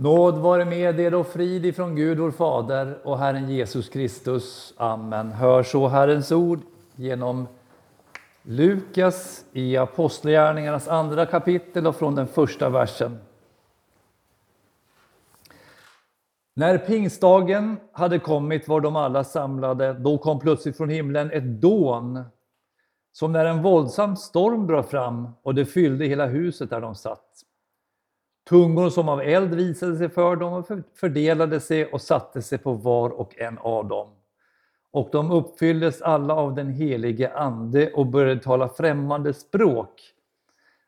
Nåd vare med er och frid ifrån Gud vår Fader och Herren Jesus Kristus. Amen. Hör så Herrens ord genom Lukas i Apostlagärningarnas andra kapitel och från den första versen. När pingstdagen hade kommit var de alla samlade. Då kom plötsligt från himlen ett dån, som när en våldsam storm bröt fram och det fyllde hela huset där de satt. Tungor som av eld visade sig för dem och fördelade sig och satte sig på var och en av dem. Och de uppfylldes alla av den helige Ande och började tala främmande språk,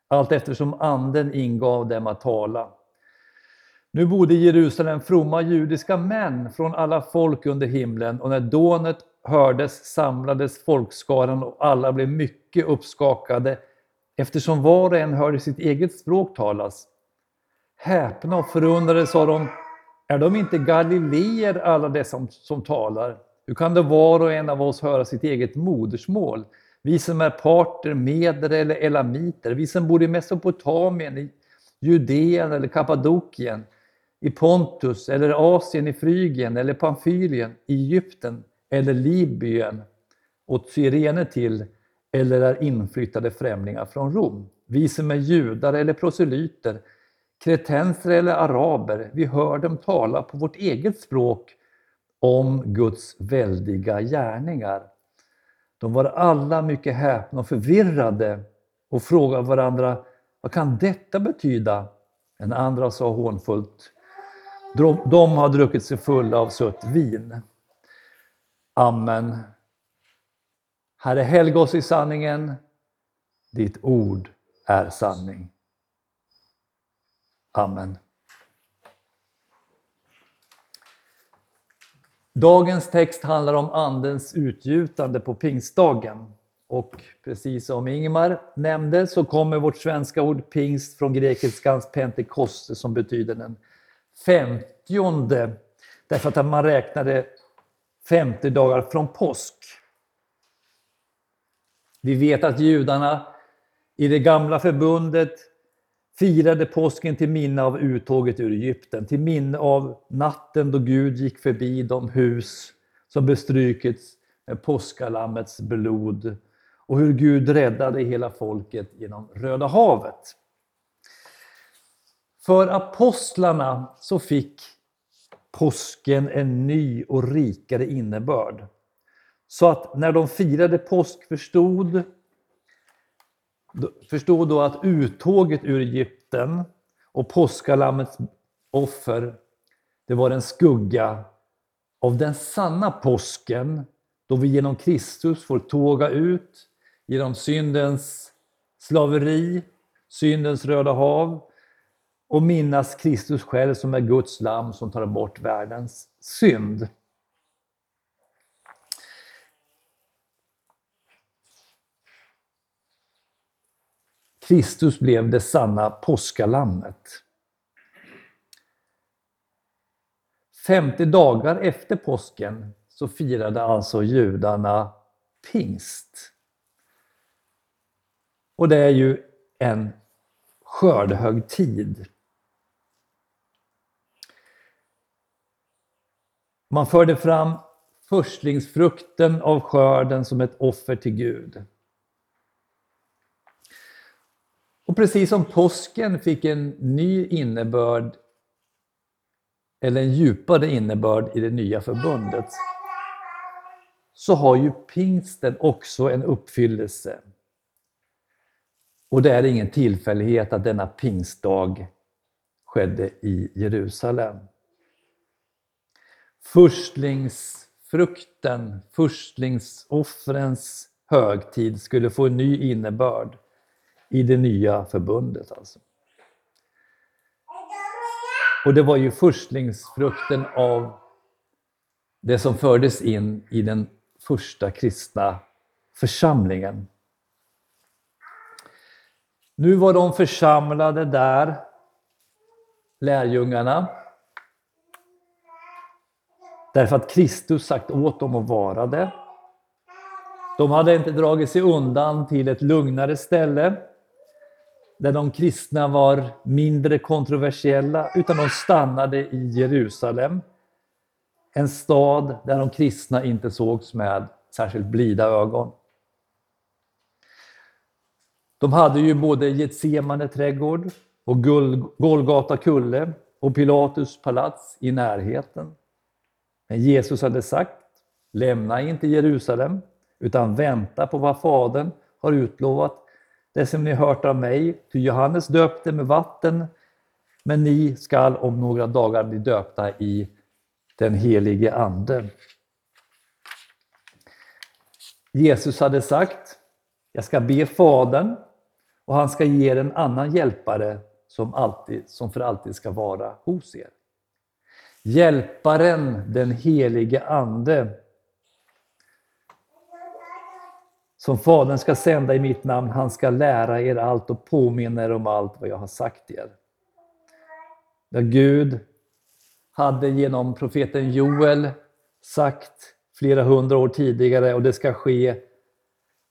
allt eftersom Anden ingav dem att tala. Nu bodde i Jerusalem fromma judiska män från alla folk under himlen och när dånet hördes samlades folkskaran och alla blev mycket uppskakade eftersom var och en hörde sitt eget språk talas. Häpna och förundrade sa de, är de inte galileer alla dessa som, som talar? Hur kan det var och en av oss höra sitt eget modersmål? Vi som är parter, meder eller elamiter, vi som bor i Mesopotamien, i Judeen eller Kappadokien, i Pontus eller Asien, i Frygien eller Pamfylien, i Egypten eller Libyen och Cyrene till eller är inflyttade främlingar från Rom. Vi som är judar eller proselyter, kretenser eller araber, vi hör dem tala på vårt eget språk om Guds väldiga gärningar. De var alla mycket häpna och förvirrade och frågade varandra, vad kan detta betyda? En andra sa hånfullt, de har druckit sig fulla av sött vin. Amen. Herre, helga oss i sanningen. Ditt ord är sanning. Amen. Dagens text handlar om Andens utgjutande på pingstdagen. Och precis som Ingemar nämnde så kommer vårt svenska ord pingst från grekiskans pentekoste som betyder den femtionde. Därför att man räknade 50 dagar från påsk. Vi vet att judarna i det gamla förbundet firade påsken till minne av uttåget ur Egypten, till minne av natten då Gud gick förbi de hus som bestrykits med påskalammets blod och hur Gud räddade hela folket genom Röda havet. För apostlarna så fick påsken en ny och rikare innebörd. Så att när de firade påsk förstod, Förstå då att uttåget ur Egypten och påskalammets offer, det var en skugga av den sanna påsken då vi genom Kristus får tåga ut genom syndens slaveri, syndens röda hav och minnas Kristus själv som är Guds lam som tar bort världens synd. Kristus blev det sanna påskalammet. 50 dagar efter påsken så firade alltså judarna pingst. Och det är ju en skördehögtid. Man förde fram förstlingsfrukten av skörden som ett offer till Gud. Och precis som påsken fick en ny innebörd, eller en djupare innebörd i det nya förbundet, så har ju pingsten också en uppfyllelse. Och det är ingen tillfällighet att denna pingstdag skedde i Jerusalem. Förstlingsfrukten, förstlingsoffrens högtid skulle få en ny innebörd i det nya förbundet. Alltså. Och det var ju förstlingsfrukten av det som fördes in i den första kristna församlingen. Nu var de församlade där, lärjungarna, därför att Kristus sagt åt dem att vara det. De hade inte dragit sig undan till ett lugnare ställe där de kristna var mindre kontroversiella, utan de stannade i Jerusalem. En stad där de kristna inte sågs med särskilt blida ögon. De hade ju både Getsemane trädgård och Golgata kulle och Pilatus palats i närheten. Men Jesus hade sagt, lämna inte Jerusalem, utan vänta på vad Fadern har utlovat. Det som ni hört av mig, ty Johannes döpte med vatten, men ni skall om några dagar bli döpta i den helige Ande. Jesus hade sagt, jag ska be Fadern och han ska ge er en annan hjälpare som, alltid, som för alltid ska vara hos er. Hjälparen, den helige Ande, som Fadern ska sända i mitt namn, han ska lära er allt och påminna er om allt vad jag har sagt er. Där Gud hade genom profeten Joel sagt flera hundra år tidigare och det ska ske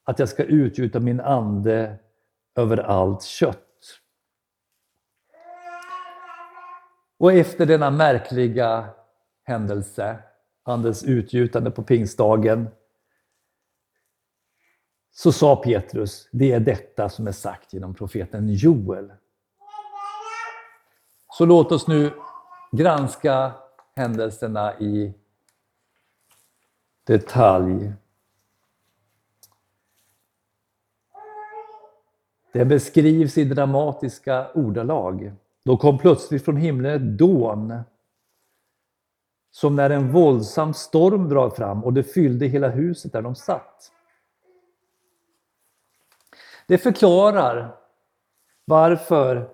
att jag ska utgjuta min ande över allt kött. Och efter denna märkliga händelse, Andens utgjutande på pingstdagen, så sa Petrus, det är detta som är sagt genom profeten Joel. Så låt oss nu granska händelserna i detalj. Det beskrivs i dramatiska ordalag. Då kom plötsligt från himlen ett dån som när en våldsam storm drar fram och det fyllde hela huset där de satt. Det förklarar varför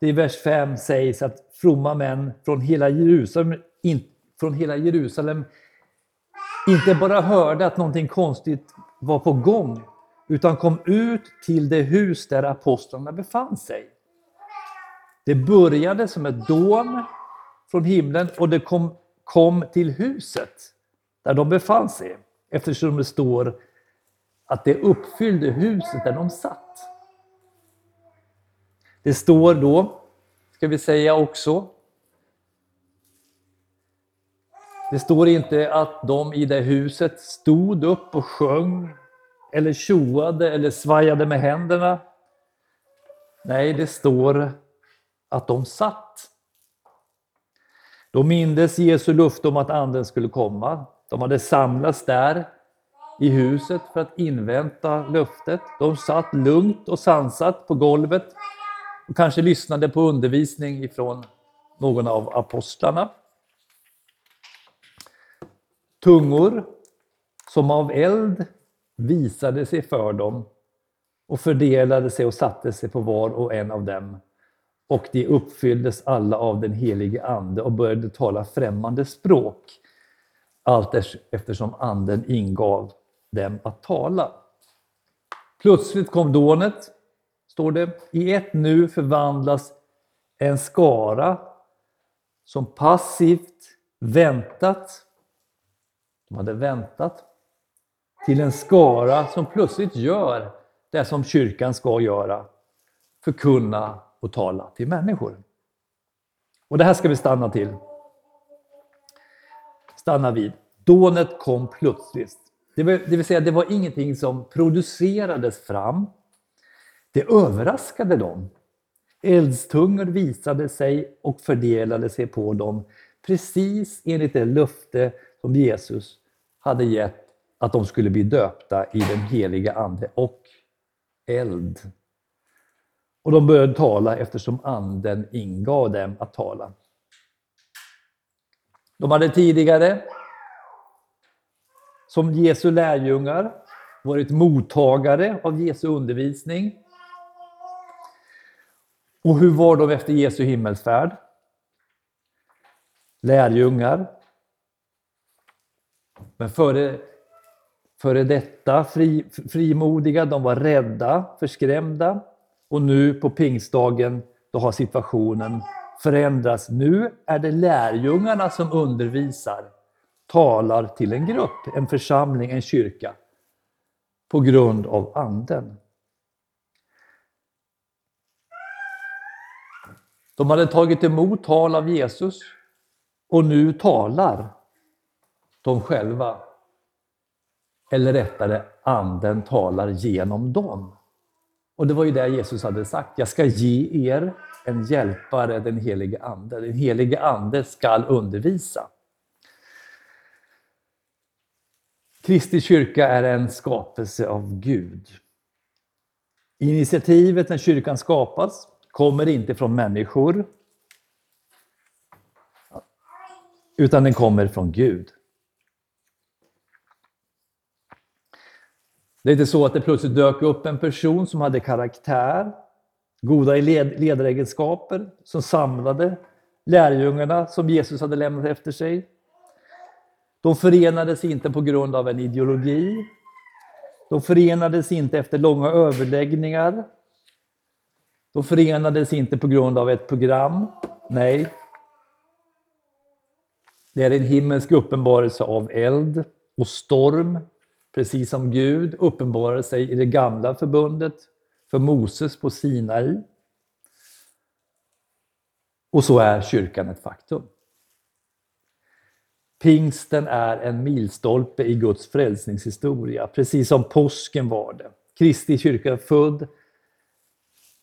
det i vers 5 sägs att fromma män från hela Jerusalem, in, från hela Jerusalem inte bara hörde att någonting konstigt var på gång, utan kom ut till det hus där apostlarna befann sig. Det började som ett dån från himlen och det kom, kom till huset där de befann sig, eftersom det står att det uppfyllde huset där de satt. Det står då, ska vi säga också, det står inte att de i det huset stod upp och sjöng eller tjoade eller svajade med händerna. Nej, det står att de satt. De mindes Jesu luft om att Anden skulle komma. De hade samlats där i huset för att invänta löftet. De satt lugnt och sansat på golvet och kanske lyssnade på undervisning ifrån någon av apostlarna. Tungor som av eld visade sig för dem och fördelade sig och satte sig på var och en av dem. Och de uppfylldes alla av den helige Ande och började tala främmande språk allt eftersom Anden ingav dem att tala. Plötsligt kom dånet, står det. I ett nu förvandlas en skara som passivt väntat, de hade väntat, till en skara som plötsligt gör det som kyrkan ska göra, förkunna och tala till människor. Och det här ska vi stanna till. Stanna vid. Dånet kom plötsligt. Det vill, det vill säga, det var ingenting som producerades fram. Det överraskade dem. Eldstungor visade sig och fördelade sig på dem precis enligt det löfte som Jesus hade gett att de skulle bli döpta i den heliga Ande och eld. Och de började tala eftersom Anden ingav dem att tala. De hade tidigare, som Jesu lärjungar, varit mottagare av Jesu undervisning. Och hur var de efter Jesu himmelsfärd? Lärjungar. Men före före detta fri, frimodiga, de var rädda, förskrämda. Och nu på pingstdagen, då har situationen förändrats. Nu är det lärjungarna som undervisar, talar till en grupp, en församling, en kyrka. På grund av Anden. De hade tagit emot tal av Jesus och nu talar de själva. Eller rättare, anden talar genom dem. Och det var ju det Jesus hade sagt, jag ska ge er en hjälpare, den helige Ande. Den helige Ande skall undervisa. Kristi kyrka är en skapelse av Gud. Initiativet när kyrkan skapas kommer inte från människor, utan den kommer från Gud. Det är inte så att det plötsligt dök upp en person som hade karaktär, goda ledaregenskaper, som samlade lärjungarna som Jesus hade lämnat efter sig. De förenades inte på grund av en ideologi. De förenades inte efter långa överläggningar. De förenades inte på grund av ett program. Nej. Det är en himmelsk uppenbarelse av eld och storm precis som Gud uppenbarade sig i det gamla förbundet för Moses på Sinai. Och så är kyrkan ett faktum. Pingsten är en milstolpe i Guds frälsningshistoria, precis som påsken var det. Kristi kyrka är född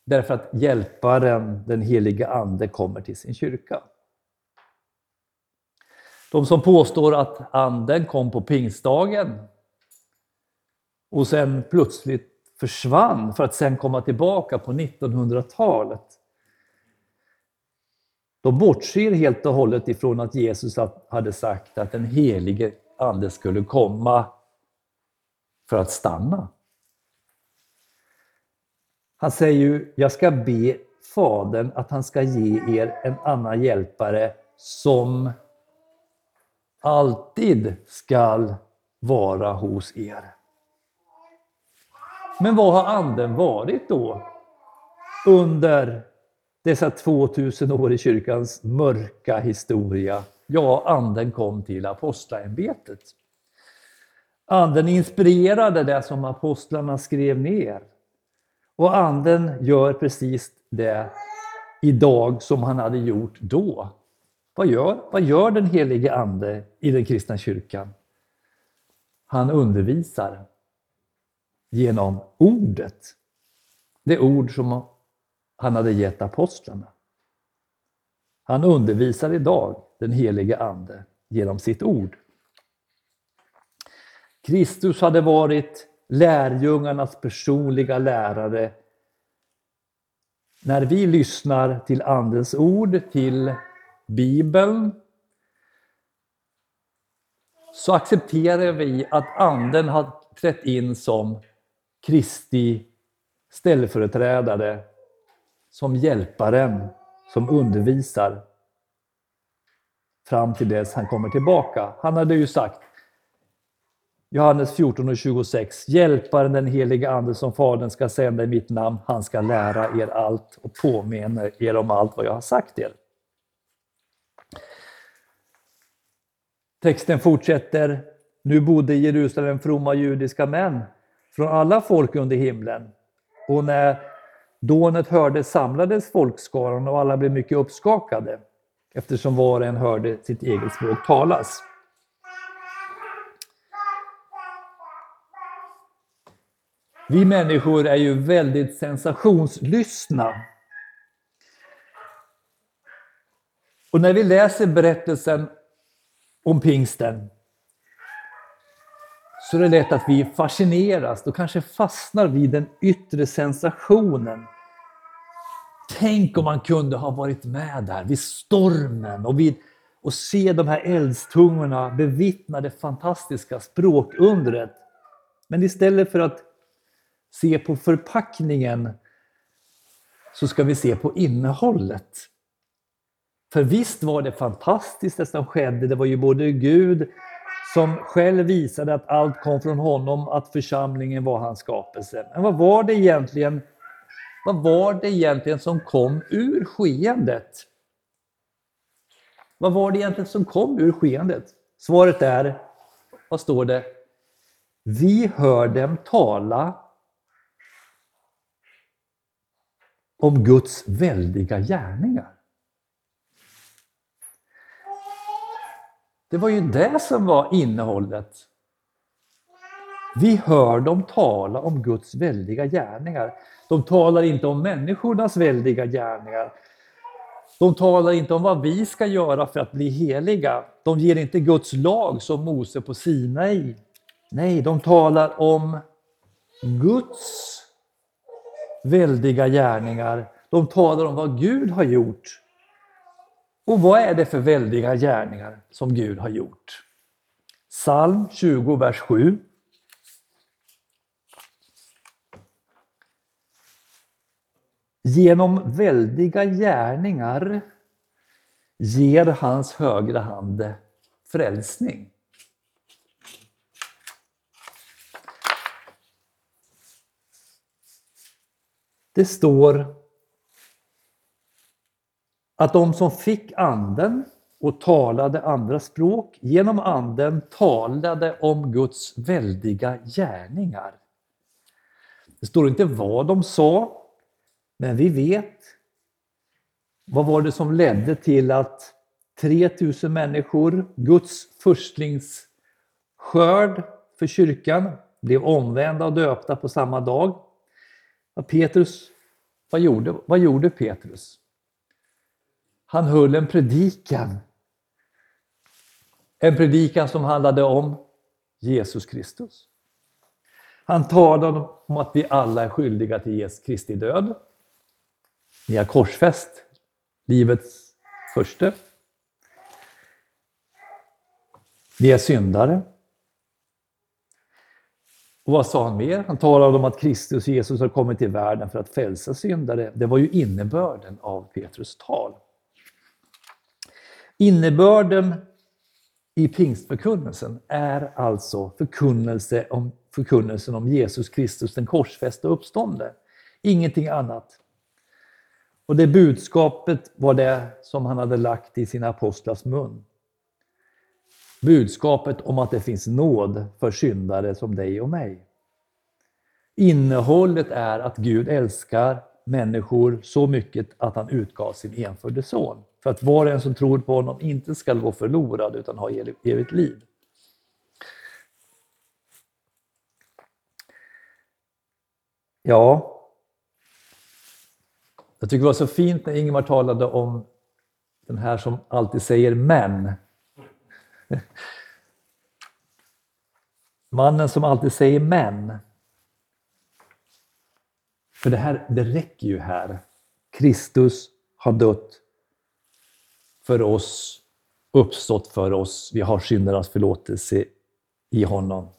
därför att hjälparen, den helige Ande, kommer till sin kyrka. De som påstår att Anden kom på pingstdagen och sen plötsligt försvann för att sen komma tillbaka på 1900-talet. De bortser helt och hållet ifrån att Jesus hade sagt att den helige Ande skulle komma för att stanna. Han säger ju, jag ska be Fadern att han ska ge er en annan hjälpare som alltid skall vara hos er. Men vad har anden varit då under dessa 2000 år i kyrkans mörka historia? Ja, anden kom till apostlaämbetet. Anden inspirerade det som apostlarna skrev ner. Och anden gör precis det idag som han hade gjort då. Vad gör, vad gör den helige Ande i den kristna kyrkan? Han undervisar genom ordet. Det ord som han hade gett apostlarna. Han undervisar idag den helige Ande genom sitt ord. Kristus hade varit lärjungarnas personliga lärare. När vi lyssnar till Andens ord, till Bibeln, så accepterar vi att Anden har trätt in som Kristi ställföreträdare, som hjälparen, som undervisar fram till dess han kommer tillbaka. Han hade ju sagt, Johannes 14 och 26, Hjälparen den helige Ande som Fadern ska sända i mitt namn, han ska lära er allt och påminna er om allt vad jag har sagt er. Texten fortsätter, nu bodde i Jerusalem fromma judiska män från alla folk under himlen. Och när dånet hördes samlades folkskaran och alla blev mycket uppskakade eftersom var och en hörde sitt eget språk talas. Vi människor är ju väldigt sensationslystna. Och när vi läser berättelsen om pingsten så är det lätt att vi fascineras då kanske fastnar vid den yttre sensationen. Tänk om man kunde ha varit med där vid stormen och, vid, och se de här eldstungorna bevittna det fantastiska språkundret. Men istället för att se på förpackningen så ska vi se på innehållet. För visst var det fantastiskt det som skedde. Det var ju både Gud som själv visade att allt kom från honom, att församlingen var hans skapelse. Men vad var det egentligen, vad var det egentligen som kom ur skeendet? Vad var det egentligen som kom ur skeendet? Svaret är, vad står det? Vi hör dem tala om Guds väldiga gärningar. Det var ju det som var innehållet. Vi hör dem tala om Guds väldiga gärningar. De talar inte om människornas väldiga gärningar. De talar inte om vad vi ska göra för att bli heliga. De ger inte Guds lag som Mose på Sinai. Nej, de talar om Guds väldiga gärningar. De talar om vad Gud har gjort. Och vad är det för väldiga gärningar som Gud har gjort? Psalm 20, vers 7. Genom väldiga gärningar ger hans högra hand frälsning. Det står att de som fick anden och talade andra språk genom anden talade om Guds väldiga gärningar. Det står inte vad de sa, men vi vet vad var det som ledde till att 3000 människor, Guds förstlingsskörd för kyrkan, blev omvända och döpta på samma dag. Petrus, vad gjorde, vad gjorde Petrus? Han höll en predikan. En predikan som handlade om Jesus Kristus. Han talade om att vi alla är skyldiga till Jesu Kristi död. Ni har korsfäst livets första. Vi är syndare. Och vad sa han mer? Han talade om att Kristus Jesus har kommit till världen för att frälsa syndare. Det var ju innebörden av Petrus tal. Innebörden i pingstförkunnelsen är alltså förkunnelse om, förkunnelsen om Jesus Kristus, den korsfäste och uppståndne. Ingenting annat. Och det budskapet var det som han hade lagt i sina apostlars mun. Budskapet om att det finns nåd för syndare som dig och mig. Innehållet är att Gud älskar människor så mycket att han utgav sin enfödde son. För att var och en som tror på honom inte ska gå förlorad utan ha evigt liv. Ja, jag tycker det var så fint när Ingemar talade om den här som alltid säger men. Mannen som alltid säger men. För det här, det räcker ju här. Kristus har dött för oss, uppstått för oss. Vi har syndernas förlåtelse i honom.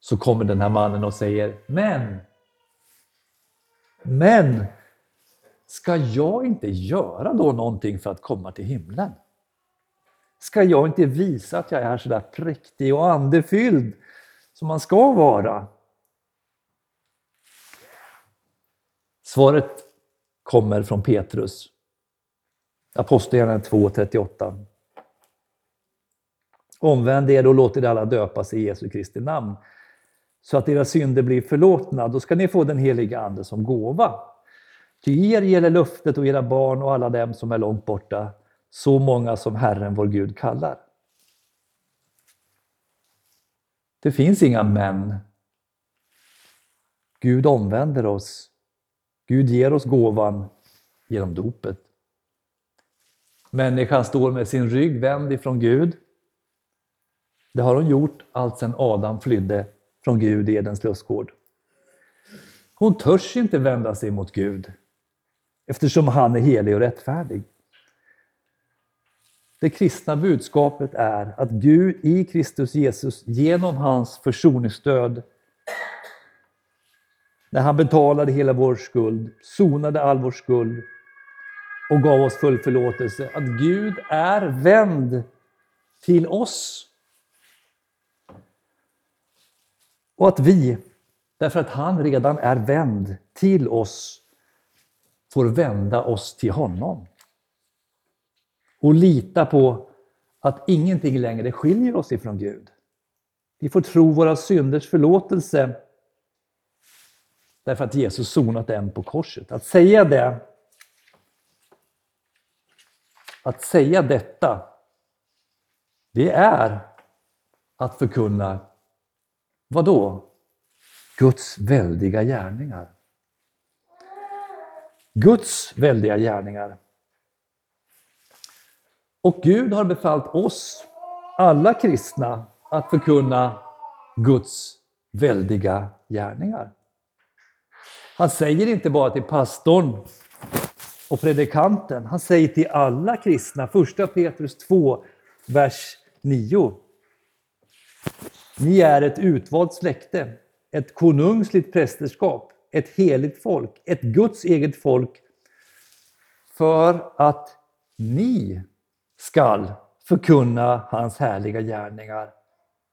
Så kommer den här mannen och säger, men, men, ska jag inte göra då någonting för att komma till himlen? Ska jag inte visa att jag är så där präktig och andefylld som man ska vara? Svaret kommer från Petrus. Apostlagärningarna 2.38. Omvänd er och låt er alla döpas i Jesu Kristi namn så att era synder blir förlåtna. Då ska ni få den heliga Ande som gåva. Ty er gäller löftet och era barn och alla dem som är långt borta, så många som Herren vår Gud kallar. Det finns inga men. Gud omvänder oss. Gud ger oss gåvan genom dopet. Människan står med sin rygg vänd ifrån Gud. Det har hon gjort allt sedan Adam flydde från Gud i Edens lustgård. Hon törs inte vända sig mot Gud eftersom han är helig och rättfärdig. Det kristna budskapet är att Gud i Kristus Jesus genom hans försoningsstöd när han betalade hela vår skuld, sonade all vår skuld och gav oss full förlåtelse. Att Gud är vänd till oss. Och att vi, därför att han redan är vänd till oss, får vända oss till honom. Och lita på att ingenting längre skiljer oss ifrån Gud. Vi får tro våra synders förlåtelse därför att Jesus sonat den på korset. Att säga det att säga detta det är att förkunna, vad då? Guds väldiga gärningar. Guds väldiga gärningar. Och Gud har befallt oss, alla kristna, att förkunna Guds väldiga gärningar. Han säger inte bara till pastorn och predikanten, han säger till alla kristna, första Petrus 2, vers 9. Ni är ett utvalt släkte, ett konungsligt prästerskap, ett heligt folk, ett Guds eget folk, för att ni skall förkunna hans härliga gärningar.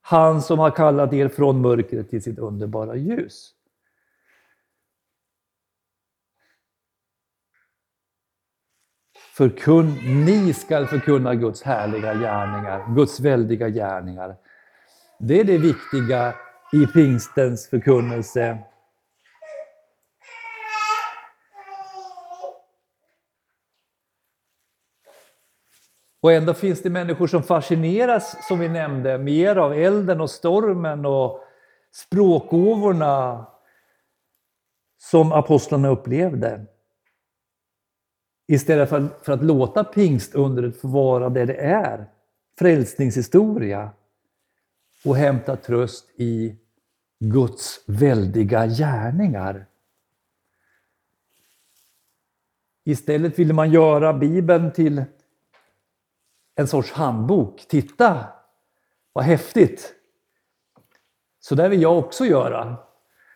Han som har kallat er från mörkret till sitt underbara ljus. Förkun, ni skall förkunna Guds härliga gärningar, Guds väldiga gärningar. Det är det viktiga i pingstens förkunnelse. Och ändå finns det människor som fascineras, som vi nämnde, mer av elden och stormen och språkgåvorna som apostlarna upplevde. Istället för, för att låta pingstundret få vara det det är, frälsningshistoria, och hämta tröst i Guds väldiga gärningar. Istället ville man göra Bibeln till en sorts handbok. Titta, vad häftigt! Så där vill jag också göra.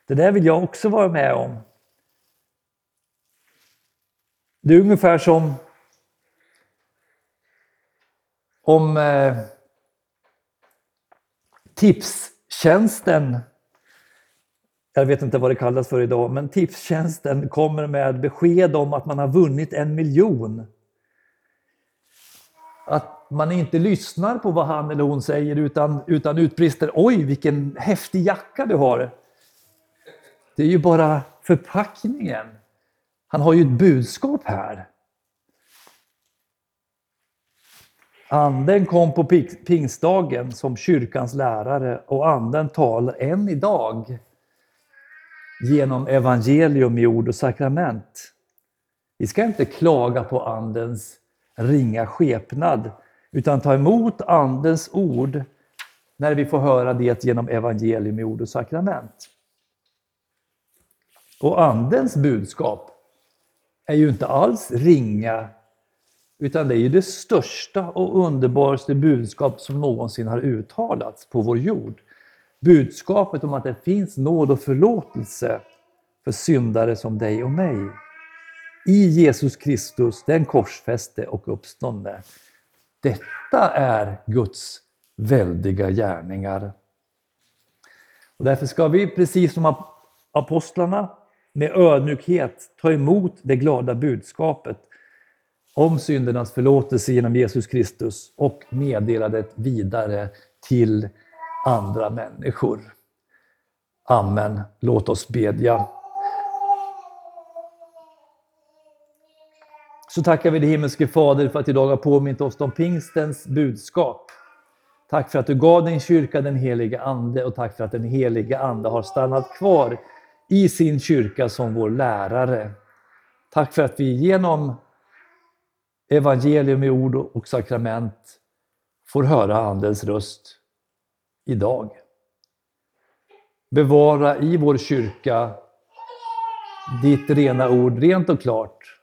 Det där vill jag också vara med om. Det är ungefär som om eh, Tipstjänsten, jag vet inte vad det kallas för idag, men Tipstjänsten kommer med besked om att man har vunnit en miljon. Att man inte lyssnar på vad han eller hon säger utan, utan utbrister ”Oj, vilken häftig jacka du har!” Det är ju bara förpackningen. Han har ju ett budskap här. Anden kom på pingstdagen som kyrkans lärare och anden talar än idag genom evangelium i ord och sakrament. Vi ska inte klaga på Andens ringa skepnad utan ta emot Andens ord när vi får höra det genom evangelium i ord och sakrament. Och Andens budskap är ju inte alls ringa utan det är ju det största och underbaraste budskap som någonsin har uttalats på vår jord. Budskapet om att det finns nåd och förlåtelse för syndare som dig och mig. I Jesus Kristus, den korsfäste och uppståndne. Detta är Guds väldiga gärningar. Och därför ska vi, precis som apostlarna, med ödmjukhet ta emot det glada budskapet om syndernas förlåtelse genom Jesus Kristus och meddela det vidare till andra människor. Amen. Låt oss bedja. Så tackar vi dig himmelske Fader för att idag har påmint oss om pingstens budskap. Tack för att du gav din kyrka den helige Ande och tack för att den helige Ande har stannat kvar i sin kyrka som vår lärare. Tack för att vi genom evangelium i ord och sakrament får höra Andens röst idag. Bevara i vår kyrka ditt rena ord rent och klart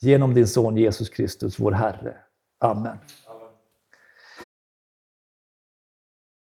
genom din son Jesus Kristus, vår Herre. Amen.